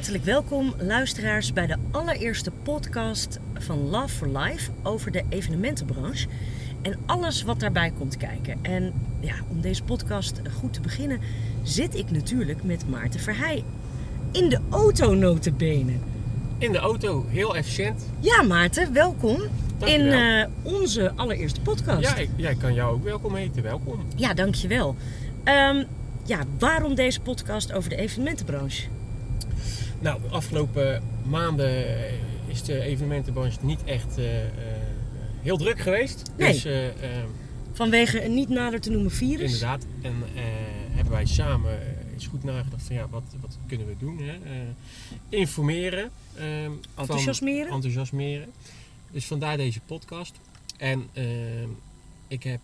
Hartelijk welkom, luisteraars, bij de allereerste podcast van Love for Life over de evenementenbranche en alles wat daarbij komt kijken. En ja, om deze podcast goed te beginnen, zit ik natuurlijk met Maarten Verheij in de auto notenbenen. In de auto, heel efficiënt. Ja, Maarten, welkom in eh, onze allereerste podcast. Ja, ik, ik kan jou ook welkom heten. Welkom. Ja, dankjewel. Ehm ja, waarom deze podcast over de evenementenbranche? Nou, de afgelopen maanden is de evenementenbranche niet echt eh, eh, heel druk geweest. Nee. Dus eh, eh, Vanwege een niet nader te noemen virus. inderdaad. En hebben wij samen eens goed nagedacht van ja, wat, wat kunnen we doen? Hè? Informeren. eh, van- Enthousiasmeren. enthousiasmeren. Dus vandaar deze podcast. En eh, ik heb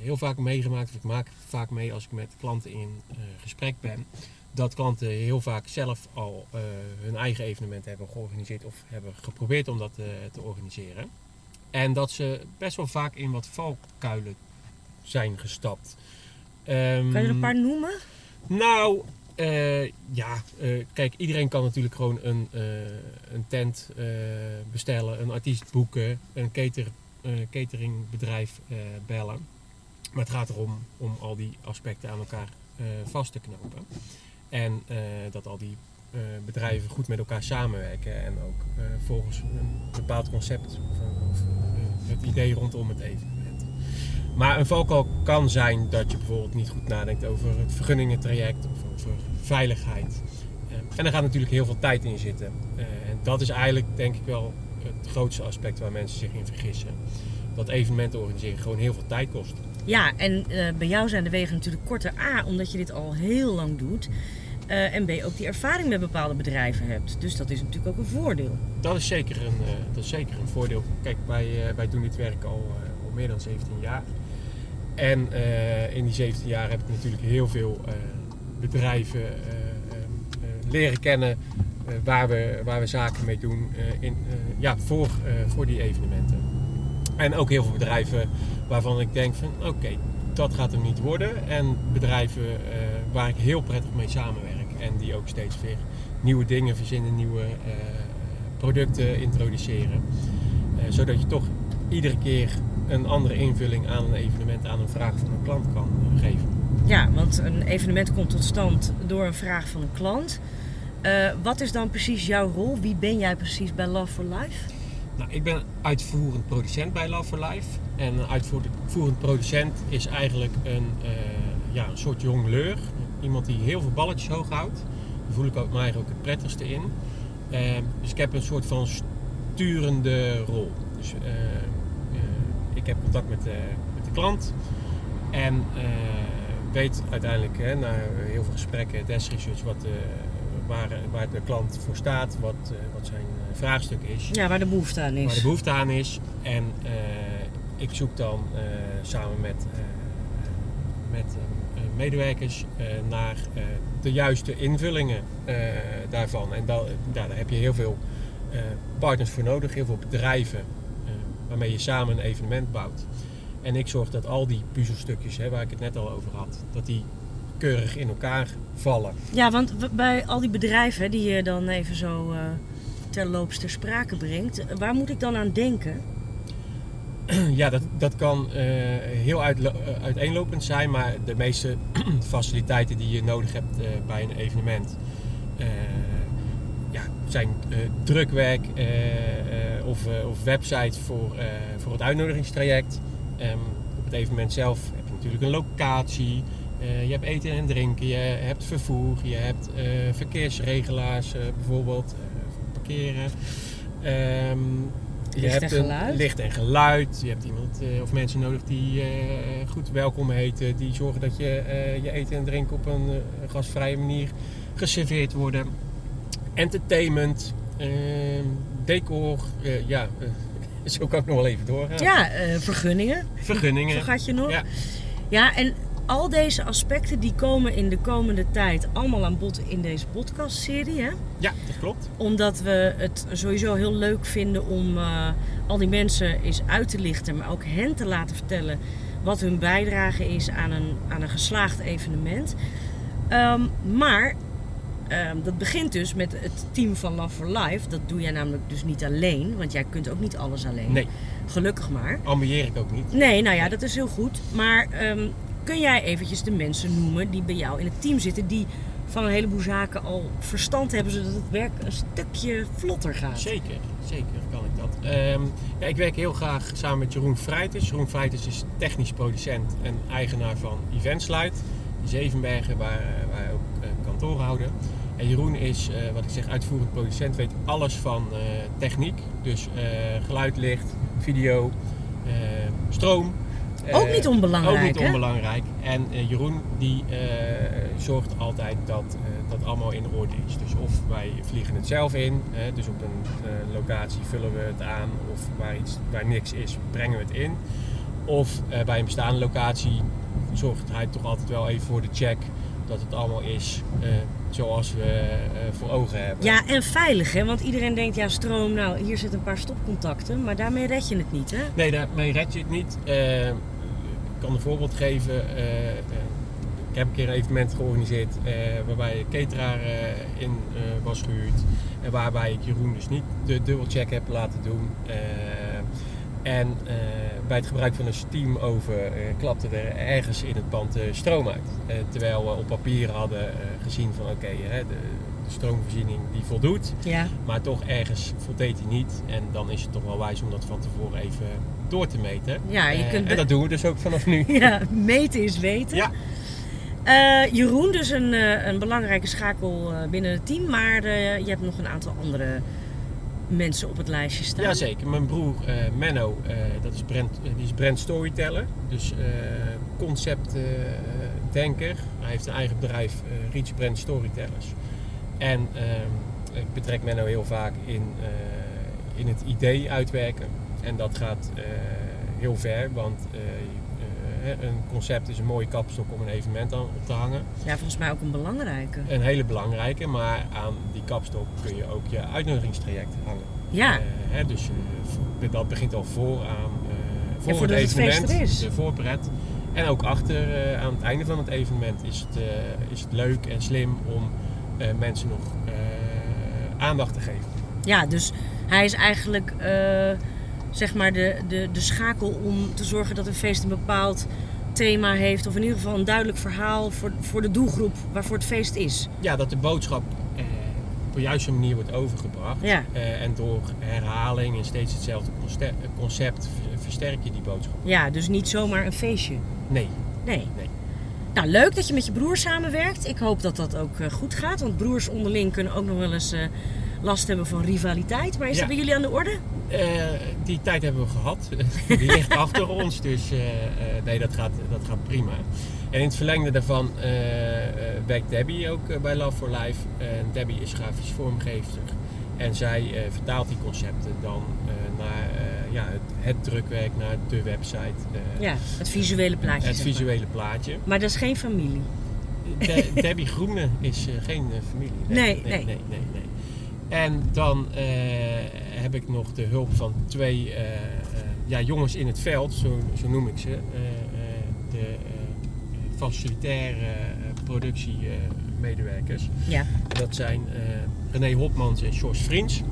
heel vaak meegemaakt, of ik maak vaak mee als ik met klanten in gesprek ben, dat klanten heel vaak zelf al eh, hun eigen evenement hebben georganiseerd of hebben geprobeerd om dat eh, te organiseren. En dat ze best wel vaak in wat valkuilen zijn gestapt. Ehm, Kan je er een paar noemen? nou, eh, ja, kijk, iedereen kan natuurlijk gewoon een, een tent bestellen, een artiest boeken, een cater, cateringbedrijf bellen. Maar het gaat erom om al die aspecten aan elkaar vast te knopen. En eh, dat al die eh, bedrijven goed met elkaar samenwerken en ook eh, volgens een bepaald concept of, het idee rondom het evenement. Maar een valkuil kan zijn dat je bijvoorbeeld niet goed nadenkt over het vergunningentraject of over veiligheid. En daar gaat natuurlijk heel veel tijd in zitten. En dat is eigenlijk denk ik wel het grootste aspect waar mensen zich in vergissen. Dat evenementen organiseren gewoon heel veel tijd kost. Ja, en eh, bij jou zijn de wegen natuurlijk korter. A, omdat je dit al heel lang doet. Eh, en B, ook die ervaring met bepaalde bedrijven hebt. Dus dat is natuurlijk ook een voordeel. Dat is zeker een, eh, dat is zeker een voordeel. Kijk, wij, wij doen dit werk al, al meer dan 17 jaar. En in die 17 jaar heb ik natuurlijk heel veel bedrijven leren kennen waar, we, waar we zaken mee doen in, ja, voor, voor die evenementen. En ook heel veel bedrijven waarvan ik denk van oké, dat gaat hem niet worden. En bedrijven eh, waar ik heel prettig mee samenwerk. En die ook steeds weer nieuwe dingen verzinnen, nieuwe eh, producten introduceren. Eh, zodat je toch iedere keer een andere invulling aan een evenement, aan een vraag van een klant kan geven. Ja, want een evenement komt tot stand door een vraag van een klant. Wat is dan precies jouw rol? Wie ben jij precies bij Love for Life? Nou, ik ben uitvoerend producent bij Love for Life. En een uitvoerend producent is eigenlijk een, eh, ja, een soort jongleur. Iemand die heel veel balletjes hoog houdt. Daar voel ik ook, mij ook het prettigste in. Eh, dus ik heb een soort van sturende rol. Dus, eh, ik heb contact met, met de klant. En weet uiteindelijk hè, na heel veel gesprekken, desk research, wat, waar, waar de klant voor staat. Wat, eh, wat zijn eh, vraagstuk is Ja, waar de behoefte aan waar de is. behoefte aan is. En eh, ik zoek dan samen met, met medewerkers naar de juiste invullingen daarvan. En dan, ja, daar heb je heel veel partners voor nodig, heel veel bedrijven waarmee je samen een evenement bouwt. En ik zorg dat al die puzzelstukjes, hè, waar ik het net al over had, dat die keurig in elkaar vallen. Ja, want bij al die bedrijven die je dan even zo eh terloops ter sprake brengt, eh, waar moet ik dan aan denken? Ja, dat, dat kan eh, heel uiteenlopend zijn, maar de meeste faciliteiten die je nodig hebt bij een evenement ja, zijn drukwerk of, of websites voor, voor het uitnodigingstraject. Ehm, op het evenement zelf heb je natuurlijk een locatie, je hebt eten en drinken, je hebt vervoer, je hebt eh, verkeersregelaars eh, bijvoorbeeld eh, voor parkeren. Ehm, je Licht hebt en een- geluid. licht en geluid. Je hebt iemand eh, of mensen nodig die eh, goed welkom heten. Die zorgen dat je eh, je eten en drinken op een eh, gastvrije manier geserveerd worden. Entertainment, ehm, decor, eh, ja, eh, zo kan ik nog wel even doorgaan. Ja, eh, vergunningen. Vergunningen. Vergat je nog? Ja. Ja, en al deze aspecten die komen in de komende tijd allemaal aan bod in deze podcastserie. Hè? ja, dat klopt. Omdat we het sowieso heel leuk vinden om eh, al die mensen eens uit te lichten, maar ook hen te laten vertellen wat hun bijdrage is aan een, aan een geslaagd evenement. Ehm, maar ehm, dat begint dus met het team van Love for Life. Dat doe jij namelijk dus niet alleen, want jij kunt ook niet alles alleen. Nee, Gelukkig maar. ambieer ik ook niet. Nee, nou ja, dat is heel goed. Maar ehm, kun jij eventjes de mensen noemen die bij jou in het team zitten, die van een heleboel zaken al verstand hebben, zodat het werk een stukje vlotter gaat? Zeker, zeker kan ik dat. Ehm, ja, ik werk heel graag samen met Jeroen Vrijters. Jeroen Vrijters is technisch producent en eigenaar van Eventslide. Zevenbergen, waar, wij ook eh, kantoor houden. En Jeroen is, eh, wat ik zeg, uitvoerend producent, weet alles van eh, techniek. Dus geluid, licht, video, stroom. Ook Eh, niet onbelangrijk, Ook niet hè? onbelangrijk. En eh, Jeroen die eh, zorgt altijd dat eh, dat allemaal in orde is. Dus of wij vliegen het zelf in, dus op een eh, locatie vullen we het aan. Of waar, iets, waar niks is, brengen we het in. Of eh, bij een bestaande locatie zorgt hij toch altijd wel even voor de check dat het allemaal is eh, zoals we eh, voor ogen hebben. Ja, en veilig, hè? Want iedereen denkt, ja, stroom, nou, hier zitten een paar stopcontacten, maar daarmee red je het niet, hè? Nee, daarmee red je het niet. Eh, kan een voorbeeld geven. Eh, eh, ik heb een keer een evenement georganiseerd eh, waarbij een cateraar in was gehuurd. En waarbij ik Jeroen dus niet de dubbelcheck heb laten doen. En bij het gebruik van een steamoven eh, klapte er ergens in het pand de stroom uit. Eh, terwijl we op papier hadden eh, gezien van oké, de, de stroomvoorziening die voldoet. Ja. Maar toch ergens voldeed hij niet. En dan is het toch wel wijs om dat van tevoren even door te meten. Ja, je Eh, kunt En dat doen we dus ook vanaf nu. Ja, meten is weten. Ja. Eh, Jeroen, dus een, eh, een belangrijke schakel eh, binnen het team, maar eh, je hebt nog een aantal andere mensen op het lijstje staan. Jazeker, mijn broer eh, Menno, eh, dat is brand, eh, die is brand storyteller. Dus conceptdenker. Hij heeft een eigen bedrijf, Reach Brand Storytellers. En ehm, ik betrek Menno heel vaak in, in het idee uitwerken. En dat gaat heel ver, want een concept is een mooie kapstok om een evenement aan op te hangen. Ja, volgens mij ook een belangrijke. Een hele belangrijke, maar aan die kapstok kun je ook je uitnodigingstraject hangen. Ja, Eh, hè, dus eh, dat begint al voor aan eh, voor voordat het het evenement, is. de voorpret. En ook achter eh, aan het einde van het evenement is het, eh, is het leuk en slim om eh, mensen nog eh, aandacht te geven. ja, dus hij is eigenlijk eh, zeg maar de, de, de schakel om te zorgen dat een feest een bepaald thema heeft. Of in ieder geval een duidelijk verhaal voor, voor de doelgroep waarvoor het feest is. Ja, dat de boodschap eh, op de juiste manier wordt overgebracht. Ja. Eh, en door herhaling en steeds hetzelfde concept ver- versterk je die boodschap. Ja, dus niet zomaar een feestje. Nee, Nee. Nee. Nou, leuk dat je met je broer samenwerkt. Ik hoop dat dat ook eh, goed gaat. Want broers onderling kunnen ook nog wel eens last hebben van rivaliteit. Maar is Ja. dat bij jullie aan de orde? Eh, die tijd hebben we gehad. die ligt achter ons. Dus eh, eh, nee, dat gaat, dat gaat prima. En in het verlengde daarvan werkt Debbie ook bij Love for Life. En Debbie is grafisch vormgever. En zij vertaalt die concepten dan naar ja, het, het drukwerk, naar de website. Ja, het visuele plaatje. het maar. visuele plaatje. Maar dat is geen familie. De- Debbie Groene is geen familie. Nee, nee, nee. nee, nee, nee. En dan eh, heb ik nog de hulp van twee eh, eh, ja, jongens in het veld, zo, zo noem ik ze. De facilitaire productiemedewerkers. Ja. Dat zijn René Hopmans en Vriends.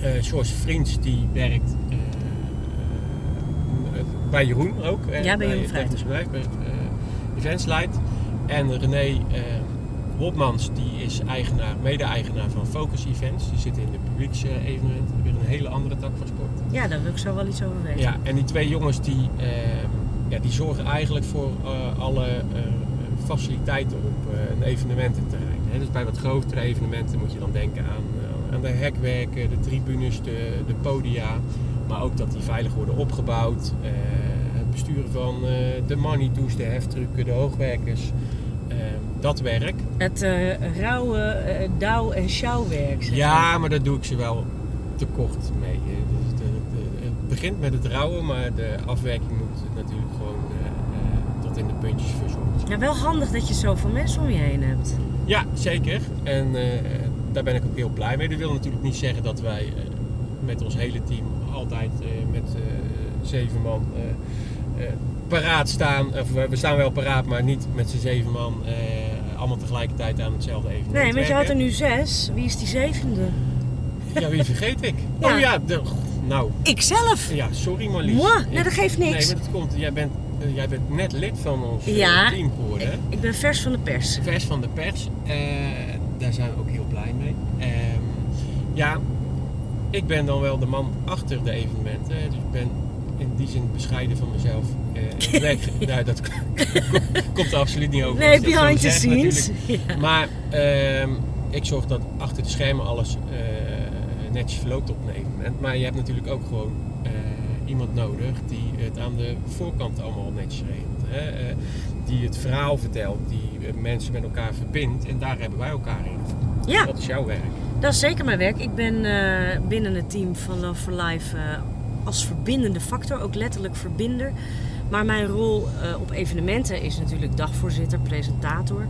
Eh Sjors Vriends die werkt bij Jeroen ook. Ja, bij Jeroen bij Eventslight. En René Hopmans die is eigenaar, mede-eigenaar van Focus Events. Die zit in de publieksevenementen. Weer een hele andere tak van sport. ja, daar wil ik zo wel iets over weten. Ja, en die twee jongens die, eh, ja, die zorgen eigenlijk voor eh, alle eh, faciliteiten op eh, een evenemententerrein. Dus bij wat grotere evenementen moet je dan denken aan, aan de hekwerken, de tribunes, de, de podia. Maar ook dat die veilig worden opgebouwd. het besturen van de money de heftrucken, de hoogwerkers. eh, dat werk. Het eh, rauwe eh, douw- en sjouwwerk. zeg. Ja, maar daar doe ik ze wel tekort mee. eh. Dus de- de- het begint met het rouwen, maar de afwerking moet natuurlijk gewoon eh, eh, tot in de puntjes verzorgd zijn. Ja, wel handig dat je zoveel mensen om je heen hebt. Ja, zeker. En eh, daar ben ik ook heel blij mee. Dat wil natuurlijk niet zeggen dat wij eh, met ons hele team altijd eh, met eh, zeven man eh, eh, paraat staan. Of we staan wel paraat, maar niet met z'n zeven man eh, allemaal tegelijkertijd aan hetzelfde evenement Nee, want je had er nu zes. Wie is die zevende? Ja, wie vergeet ik? Ja. Oh ja, de, nou, Ikzelf! ja, sorry Marlies. Moi? Nee, dat geeft niks. Nee, maar dat komt, jij bent, eh, jij bent net lid van ons eh, Ja. team geworden. Ik, ik ben vers van de pers. Vers van de pers. Eh, daar zijn we ook heel blij mee. Ehm, ja, ik ben dan wel de man achter de evenementen. Dus ik ben in die zin bescheiden van mezelf. Eh, nee, nou, dat komt er absoluut niet over. Nee, behind the scenes. Ja. Maar ehm, ik zorg dat achter de schermen alles eh, netjes verloopt op een. Maar je hebt natuurlijk ook gewoon eh, iemand nodig die het aan de voorkant allemaal netjes regelt. Hè? Die het verhaal vertelt, die mensen met elkaar verbindt. En daar hebben wij elkaar in. Ja. Dat is jouw werk. Dat is zeker mijn werk. Ik ben binnen het team van Love for Life als verbindende factor, ook letterlijk verbinder. Maar mijn rol eh, op evenementen is natuurlijk dagvoorzitter, presentator.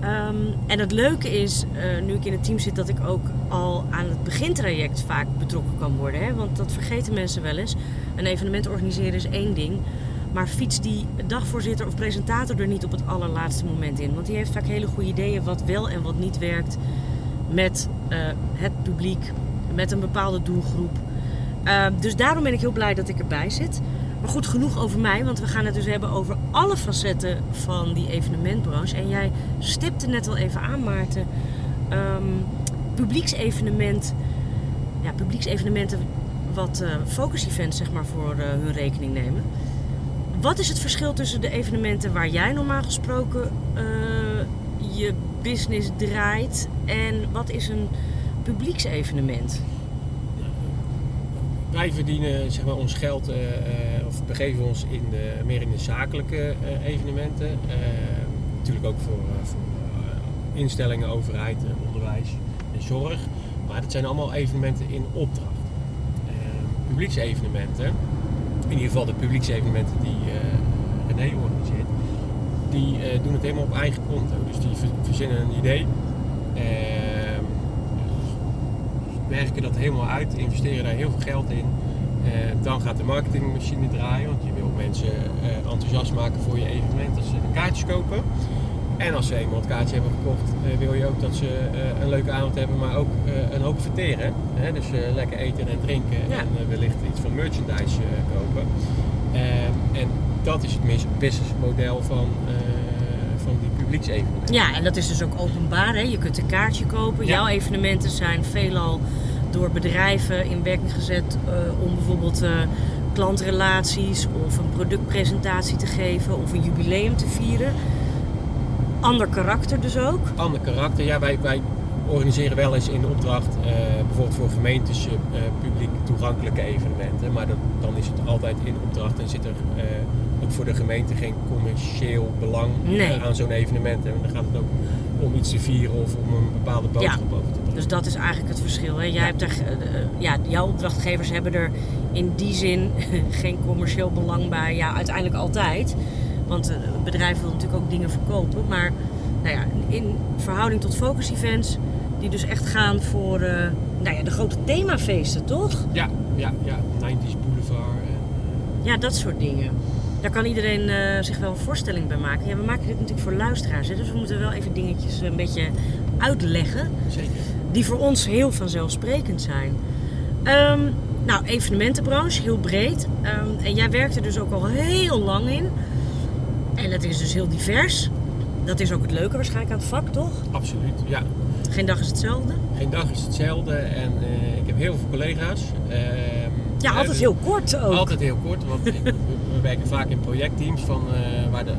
Ehm, en het leuke is, eh, nu ik in het team zit, dat ik ook al aan het begintraject vaak betrokken kan worden. Hè? Want dat vergeten mensen wel eens. Een evenement organiseren is één ding. Maar fiets die dagvoorzitter of presentator er niet op het allerlaatste moment in. Want die heeft vaak hele goede ideeën wat wel en wat niet werkt met eh, het publiek, met een bepaalde doelgroep. Uh, dus daarom ben ik heel blij dat ik erbij zit. Maar goed, genoeg over mij, want we gaan het dus hebben over alle facetten van die evenementbranche. En jij stipte net al even aan, Maarten. Um, publieksevenement, ja, publieksevenementen wat uh, focus-events zeg maar, voor uh, hun rekening nemen. Wat is het verschil tussen de evenementen waar jij normaal gesproken uh, je business draait en wat is een publieksevenement? Wij verdienen zeg maar, ons geld uh, uh, begeven ons in de, meer in de zakelijke uh, evenementen. natuurlijk ook voor, voor instellingen, overheid, onderwijs en zorg. Maar dat zijn allemaal evenementen in opdracht. publieksevenementen, in ieder geval de publieksevenementen die René organiseert, die doen het helemaal op eigen konto. Dus die verzinnen een idee ehm, werken dat helemaal uit, investeren daar heel veel geld in. Uh, dan gaat de marketingmachine draaien, want je wil mensen uh, enthousiast maken voor je evenement als ze de kaartjes kopen. En als ze eenmaal het kaartje hebben gekocht, uh, wil je ook dat ze een leuke avond hebben, maar ook een hoop verteren. Hè? Dus lekker eten en drinken en wellicht iets van merchandise kopen. en dat is het businessmodel van, van die publieksevenementen. Ja, en dat is dus ook openbaar. Hè? Je kunt een kaartje kopen. Ja. Jouw evenementen zijn veelal door bedrijven in werking gezet uh, om bijvoorbeeld uh, klantrelaties of een productpresentatie te geven of een jubileum te vieren. Ander karakter dus ook. Ander karakter, ja, wij, wij organiseren wel eens in opdracht, uh, bijvoorbeeld voor gemeentes, publiek toegankelijke evenementen. Maar dat, dan is het altijd in opdracht en zit er ook voor de gemeente geen commercieel belang nee. aan zo'n evenement. En dan gaat het ook om iets te vieren of om een bepaalde boodschap ja. over te. Dus dat is eigenlijk het verschil. Hè? Jij. Hebt er, uh, ja, jouw opdrachtgevers hebben er in die zin geen commercieel belang bij. Ja, uiteindelijk altijd. Want uh, bedrijven willen natuurlijk ook dingen verkopen. Maar nou ja, in verhouding tot focus events, die dus echt gaan voor uh, nou ja, de grote themafeesten, toch? Ja, ja, ja. 90s Boulevard. En, ja, dat soort dingen. Daar kan iedereen uh, zich wel een voorstelling bij maken. Ja, we maken dit natuurlijk voor luisteraars, hè, dus we moeten wel even dingetjes een beetje uitleggen. Zeker. Die voor ons heel vanzelfsprekend zijn. Um, nou, evenementenbranche, heel breed. Um, en jij werkt er dus ook al heel lang in. En het is dus heel divers. Dat is ook het leuke waarschijnlijk aan het vak, toch? Absoluut, ja. Geen dag is hetzelfde? Geen dag is hetzelfde. En uh, ik heb heel veel collega's. Uh, ja, altijd heel kort ook. Altijd heel kort, want ik, we, we, werken vaak in projectteams van, uh, waar de,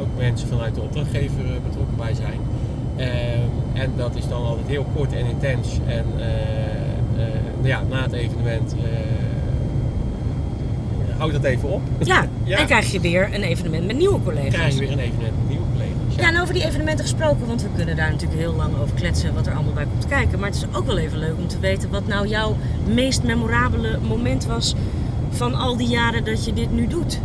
ook mensen vanuit de opdrachtgever betrokken bij zijn. En dat is dan altijd heel kort en intens. En uh, ja, na het evenement houd dat even op. Ja, ja, en krijg je weer een evenement met nieuwe collega's. Krijg je weer een evenement met nieuwe collega's. Ja. ja, en over die evenementen gesproken, want we kunnen daar natuurlijk heel lang over kletsen wat er allemaal bij komt kijken. Maar het is ook wel even leuk om te weten wat nou jouw meest memorabele moment was van al die jaren dat je dit nu doet.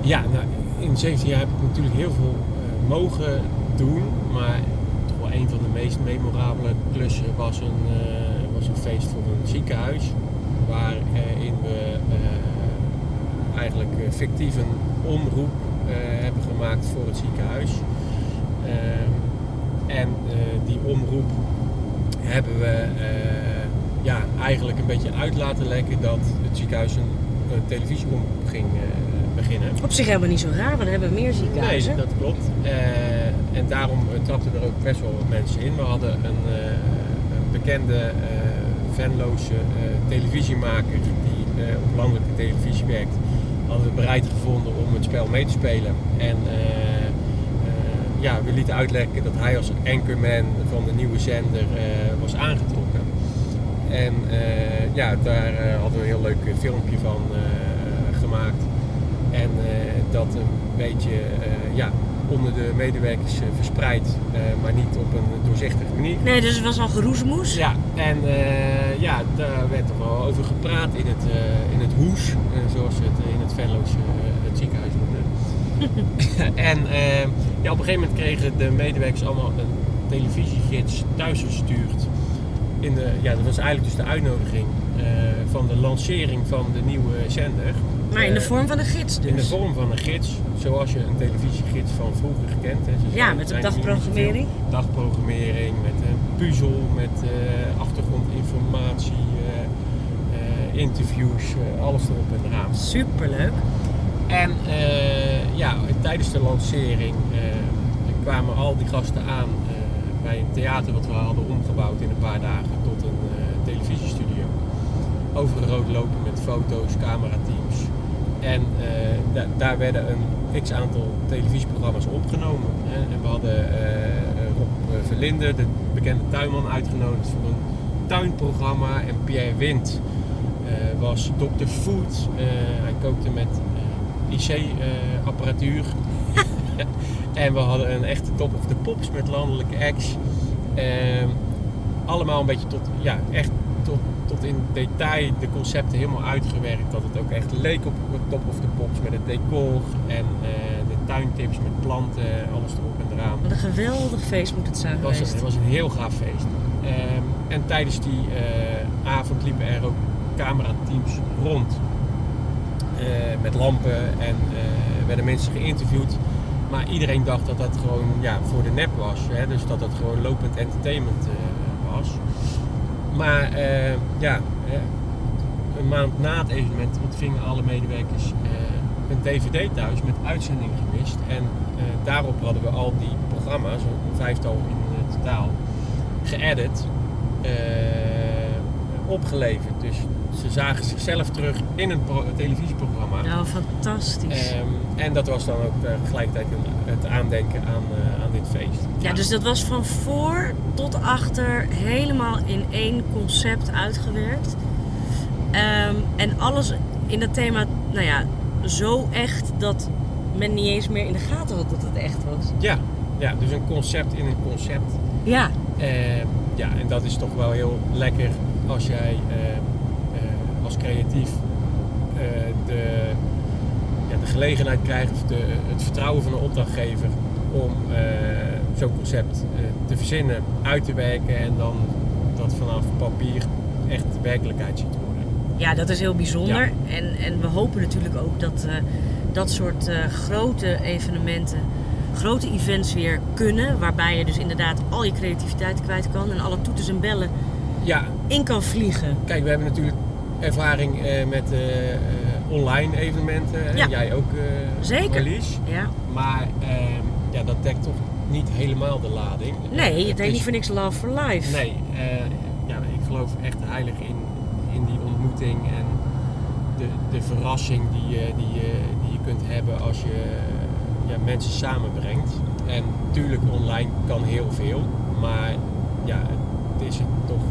Ja, nou, in 17 jaar heb ik natuurlijk heel veel uh, mogen doen, maar toch wel een van de meest memorabele klussen was een, uh, was een feest voor een ziekenhuis. Waarin we uh, eigenlijk fictief een omroep hebben gemaakt voor het ziekenhuis. Ehm, en eh, die omroep hebben we eh, ja, eigenlijk een beetje uit laten lekken dat het ziekenhuis een, een televisieomroep ging eh, beginnen. Op zich helemaal niet zo raar, want we hebben meer Nee, ziekenhuizen. dat klopt. Eh, en daarom eh, trapten er ook best wel wat mensen in. We hadden een, eh, bekende eh Venloze televisiemaker die op landelijke televisie werkt. Hadden we bereid gevonden om het spel mee te spelen. En ja, we lieten uitlekken dat hij als anchorman van de nieuwe zender was aangetrokken. En ja, daar hadden we een heel leuk filmpje van gemaakt. En dat een beetje ja, onder de medewerkers eh, verspreid, eh, maar niet op een doorzichtige manier. Nee, dus het was al geroezemoes. Ja, en eh, ja, daar werd toch wel over gepraat in het, in het hoes, zoals ze het in het Venlo's het ziekenhuis noemden. en ja, op een gegeven moment kregen de medewerkers allemaal een televisiegids thuisgestuurd. In de, ja, dat was eigenlijk dus de uitnodiging van de lancering van de nieuwe zender. Maar in de Eh, vorm van een gids dus. in de vorm van een gids, zoals je een televisiegids van vroeger kent. Ja, met een dagprogrammering. Dagprogrammering, met een puzzel, met eh, achtergrondinformatie, eh, interviews, alles erop en eraan. Superleuk. En ja, tijdens de lancering kwamen al die gasten aan bij een theater wat we hadden omgebouwd in een paar dagen tot een televisiestudio. Over rood lopen met foto's, camerateams. En eh, da- daar werden een x aantal televisieprogramma's opgenomen. Hè. En we hadden eh, Rob eh, Verlinde, de bekende tuinman, uitgenodigd voor een tuinprogramma. En Pierre Wind was Dr. Food. Hij kookte met IC-apparatuur. en we hadden een echte top of the pops met landelijke acts. Ehm, allemaal een beetje tot, ja, echt tot, tot in detail de concepten helemaal uitgewerkt. Dat het ook echt leek op top of the pops met het decor en eh, de tuintips met planten, alles erop en eraan. Wat een geweldig feest moet het zijn Het was, geweest. het was een heel gaaf feest. Ehm, en tijdens die eh, avond liepen er ook camerateams rond. eh, met lampen en werden mensen geïnterviewd. Maar iedereen dacht dat dat gewoon ja, voor de nep was. Hè? Dus dat dat gewoon lopend entertainment was. Maar eh, ja, hè, een maand na het evenement ontvingen alle medewerkers eh, een dvd thuis met uitzending gemist. En eh, daarop hadden we al die programma's, een vijftal in eh, totaal, geëdit, eh, opgeleverd. Dus ze zagen zichzelf terug in een pro- televisieprogramma. Nou, fantastisch. Ehm, en dat was dan ook eh, tegelijkertijd een- het aandenken aan, eh, aan dit feest. Ja, dus dat was van voor tot achter helemaal in één concept uitgewerkt. Ehm, en alles in het thema, nou ja, zo echt dat men niet eens meer in de gaten had dat het echt was. Ja, ja dus een concept in een concept. Ja, Ehm, ja, en dat is toch wel heel lekker als jij ehm, eh, als creatief eh, de gelegenheid krijgt, of de, het vertrouwen van een opdrachtgever om eh, zo'n concept eh, te verzinnen, uit te werken en dan dat vanaf papier echt werkelijkheid ziet worden. ja dat is heel bijzonder. En, en we hopen natuurlijk ook dat eh, dat soort grote evenementen, grote events weer kunnen. Waarbij je dus inderdaad al je creativiteit kwijt kan en alle toeters en bellen Ja, in kan vliegen. Kijk, we hebben natuurlijk ervaring met online evenementen. Ja. Jij ook, eh Zeker. Marlies. Ja. Maar ehm, ja, dat dekt toch niet helemaal de lading. Nee, Eh, het heet is- niet voor niks Love for Life. Nee, eh, ja, ik geloof echt heilig in, in die ontmoeting en de, de verrassing die je, die, je, die je kunt hebben als je ja, mensen samenbrengt. En natuurlijk online kan heel veel, maar ja, het is het toch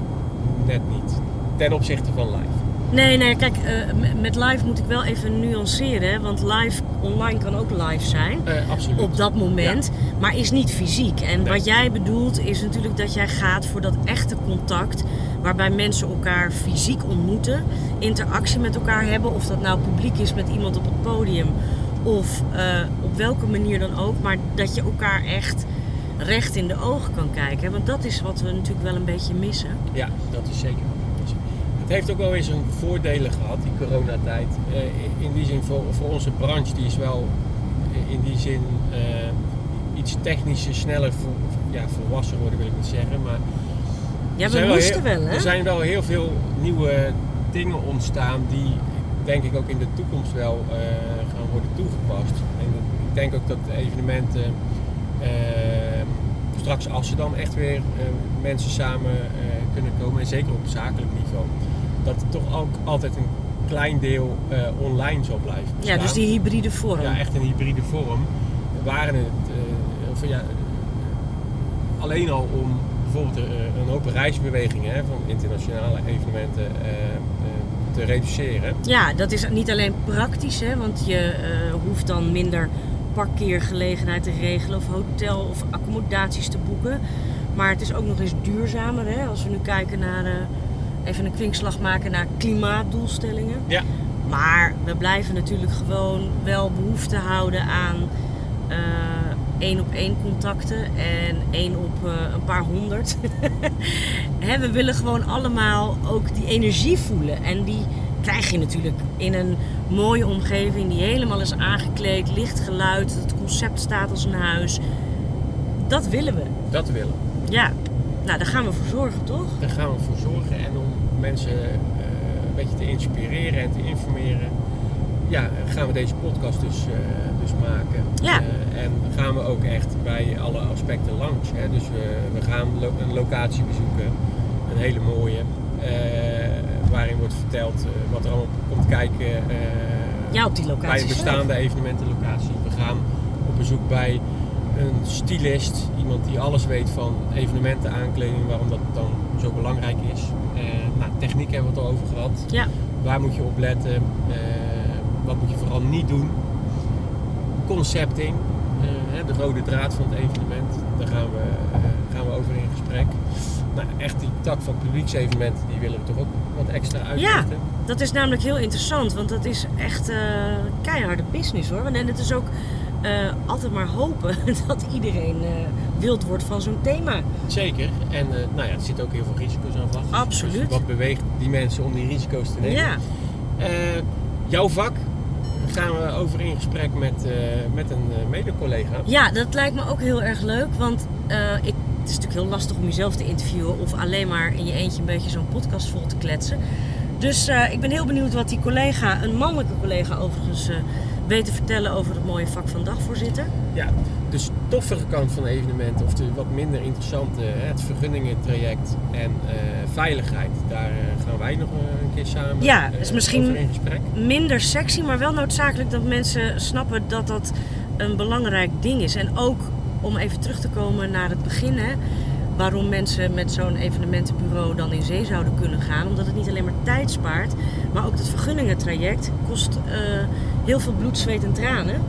net niet ten opzichte van live. Nee, nee, kijk, eh, met live moet ik wel even nuanceren. Want live online kan ook live zijn. Eh, absoluut. Op dat moment. Maar is niet fysiek. En Nee. wat jij bedoelt is natuurlijk dat jij gaat voor dat echte contact. Waarbij mensen elkaar fysiek ontmoeten. Interactie met elkaar hebben. Of dat nou publiek is met iemand op het podium. Of eh, op welke manier dan ook. Maar dat je elkaar echt recht in de ogen kan kijken. Want dat is wat we natuurlijk wel een beetje missen. Ja, dat is zeker. Het heeft ook wel eens een voordelen gehad, die coronatijd. Eh, in die zin voor, voor onze branche, die is wel in die zin eh, iets technischer, sneller, ja, volwassen worden wil ik niet zeggen. Maar Ja, we moesten heel, wel, hè? Er zijn wel heel veel nieuwe dingen ontstaan die denk ik ook in de toekomst wel eh, gaan worden toegepast. En ik denk ook dat evenementen straks als er dan echt weer mensen samen kunnen komen, en zeker op zakelijk niveau, dat er toch ook altijd een klein deel eh, online zal blijven bestaan. Ja, dus die hybride vorm. Ja, echt een hybride vorm. Waren het, eh, ja, eh, alleen al om bijvoorbeeld een open reisbeweging hè, van internationale evenementen te reduceren. Ja, dat is niet alleen praktisch, hè, want je hoeft dan minder parkeergelegenheid te regelen of hotel of accommodaties te boeken. Maar het is ook nog eens duurzamer. Hè, als we nu kijken naar, even een kwinkslag maken naar klimaatdoelstellingen. Ja. Maar we blijven natuurlijk gewoon wel behoefte houden aan eh, één op één contacten en één op eh, een paar honderd. Hè, we willen gewoon allemaal ook die energie voelen. En die krijg je natuurlijk in een mooie omgeving die helemaal is aangekleed, licht geluid, het concept staat als een huis. Dat willen we. Dat willen. we. Ja, nou daar gaan we voor zorgen, toch? Daar gaan we voor zorgen en om mensen eh, een beetje te inspireren en te informeren. Ja, gaan we deze podcast dus, eh, dus maken. Ja. Eh, en gaan we ook echt bij alle aspecten langs. Hè. Dus we, we gaan lo- een locatie bezoeken, een hele mooie, waarin wordt verteld wat er allemaal komt kijken Ja, op die bij locatie. een bestaande evenementenlocatie. We gaan op bezoek bij een stylist, iemand die alles weet van evenementen, aankleding, waarom dat dan zo belangrijk is. Nou, techniek hebben we het al over gehad. Ja, Waar moet je op letten? Eh, wat moet je vooral niet doen? Concepting, eh, de rode draad van het evenement. Daar gaan we, eh, gaan we over in gesprek. Nou, echt die tak van publieksevenementen, die willen we toch ook wat extra uitlichten. dat is namelijk heel interessant, want dat is echt keiharde business hoor. En het is ook eh, altijd maar hopen dat iedereen eh, wild wordt van zo'n thema. Zeker. En eh, nou ja, er zitten ook heel veel risico's aan vast. Absoluut. Dus wat beweegt die mensen om die risico's te nemen? Ja, jouw vak gaan we over in gesprek met, met een mede-collega. ja, dat lijkt me ook heel erg leuk, want ik, het is natuurlijk heel lastig om jezelf te interviewen of alleen maar in je eentje een beetje zo'n podcast vol te kletsen. Dus ik ben heel benieuwd wat die collega, een mannelijke collega overigens, te vertellen over het mooie vak van dagvoorzitter. Ja, de stoffige kant van evenementen, of de wat minder interessante, het vergunningentraject en eh, veiligheid, daar eh, gaan wij nog eh, een keer samen Ja, is misschien- minder sexy, maar wel noodzakelijk dat mensen snappen dat dat een belangrijk ding is. En ook om even terug te komen naar het begin, hè, waarom mensen met zo'n evenementenbureau dan in zee zouden kunnen gaan. Omdat het niet alleen maar tijd spaart, maar ook het vergunningentraject kost eh, heel veel bloed, zweet en tranen.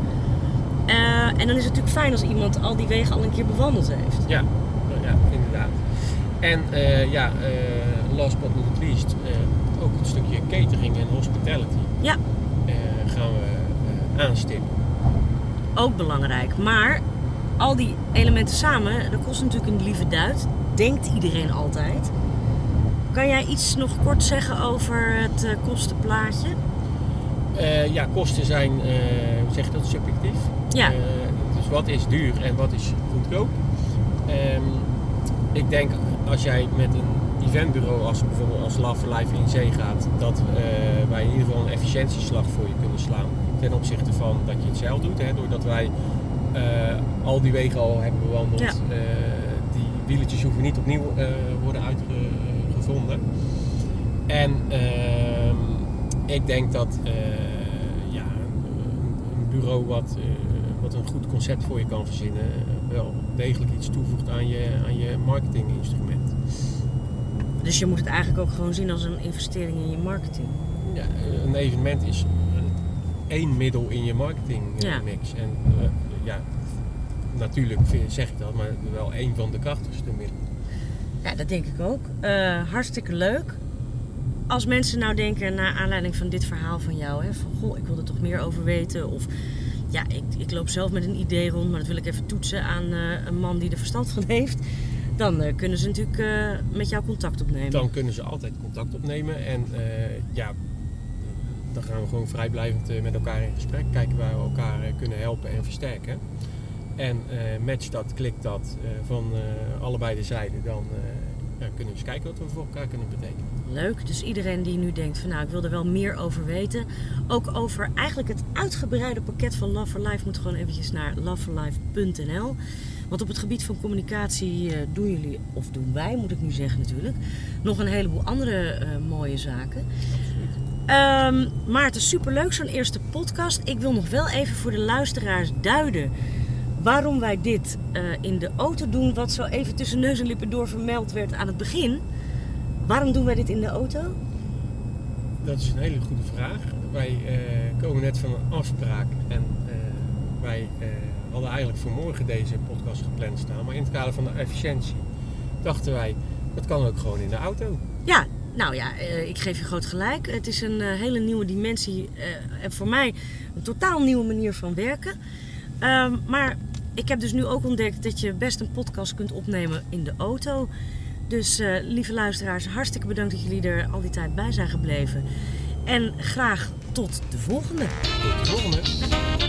Eh, en dan is het natuurlijk fijn als iemand al die wegen al een keer bewandeld heeft. Ja, nou ja, inderdaad. En eh, ja, last but not least, ook het stukje catering en hospitality Ja, gaan we aanstippen. ook belangrijk. Maar al die elementen samen, dat kost natuurlijk een lieve duit. Denkt iedereen altijd. Kan jij iets nog kort zeggen over het eh, kostenplaatje? Eh, ja, kosten zijn, hoe zeg je dat, subjectief. Ja. Dus wat is duur en wat is goedkoop? Ehm, ik denk als jij met een eventbureau als bijvoorbeeld als Love Life in zee gaat, dat wij in ieder geval een efficiëntieslag voor je kunnen slaan. Ten opzichte van dat je het zelf doet, hè, doordat wij al die wegen al hebben bewandeld. Ja. Eh, die wieletjes hoeven niet opnieuw eh, worden uitgevonden. En ehm, ik denk dat eh, ja, een, bureau wat, eh, wat een goed concept voor je kan verzinnen, eh, wel degelijk iets toevoegt aan je, aan je marketinginstrument. Dus je moet het eigenlijk ook gewoon zien als een investering in je marketing. Ja, een evenement is eh, één middel in je Ja. marketingmix. En eh, ja, natuurlijk zeg ik dat, maar wel één van de krachtigste middelen. Ja, dat denk ik ook. Eh, hartstikke leuk. Als mensen nou denken, naar aanleiding van dit verhaal van jou, hè, van goh, ik wil er toch meer over weten. Of ja, ik, ik loop zelf met een idee rond, maar dat wil ik even toetsen aan eh, een man die er verstand van heeft. Dan eh, kunnen ze natuurlijk met jou contact opnemen. Dan kunnen ze altijd contact opnemen en ja, dan gaan we gewoon vrijblijvend eh, met elkaar in gesprek. Kijken waar we elkaar eh, kunnen helpen en versterken. en uh, match dat, klik dat van allebei de zijden, dan ja, kunnen we eens kijken wat we voor elkaar kunnen betekenen. Leuk, dus iedereen die nu denkt van nou ik wil er wel meer over weten, ook over eigenlijk het uitgebreide pakket van Love for Life, moet gewoon eventjes naar loveforlife.nl. Want op het gebied van communicatie doen jullie, of doen wij moet ik nu zeggen natuurlijk, nog een heleboel andere mooie zaken. Um, maar het is superleuk, zo'n eerste podcast. Ik wil nog wel even voor de luisteraars duiden waarom wij dit uh, in de auto doen. Wat zo even tussen neus en lippen door vermeld werd aan het begin. Waarom doen wij dit in de auto? Dat is een hele goede vraag. Wij uh, komen net van een afspraak en uh, wij hadden eigenlijk voor morgen deze podcast gepland staan. Maar in het kader van de efficiëntie dachten wij, dat kan ook gewoon in de auto. Ja, nou ja, uh, ik geef je groot gelijk. Het is een uh, hele nieuwe dimensie uh, en voor mij een totaal nieuwe manier van werken. Ehm, maar ik heb dus nu ook ontdekt dat je best een podcast kunt opnemen in de auto. Dus lieve luisteraars, hartstikke bedankt dat jullie er al die tijd bij zijn gebleven. En graag tot de volgende. Tot de volgende.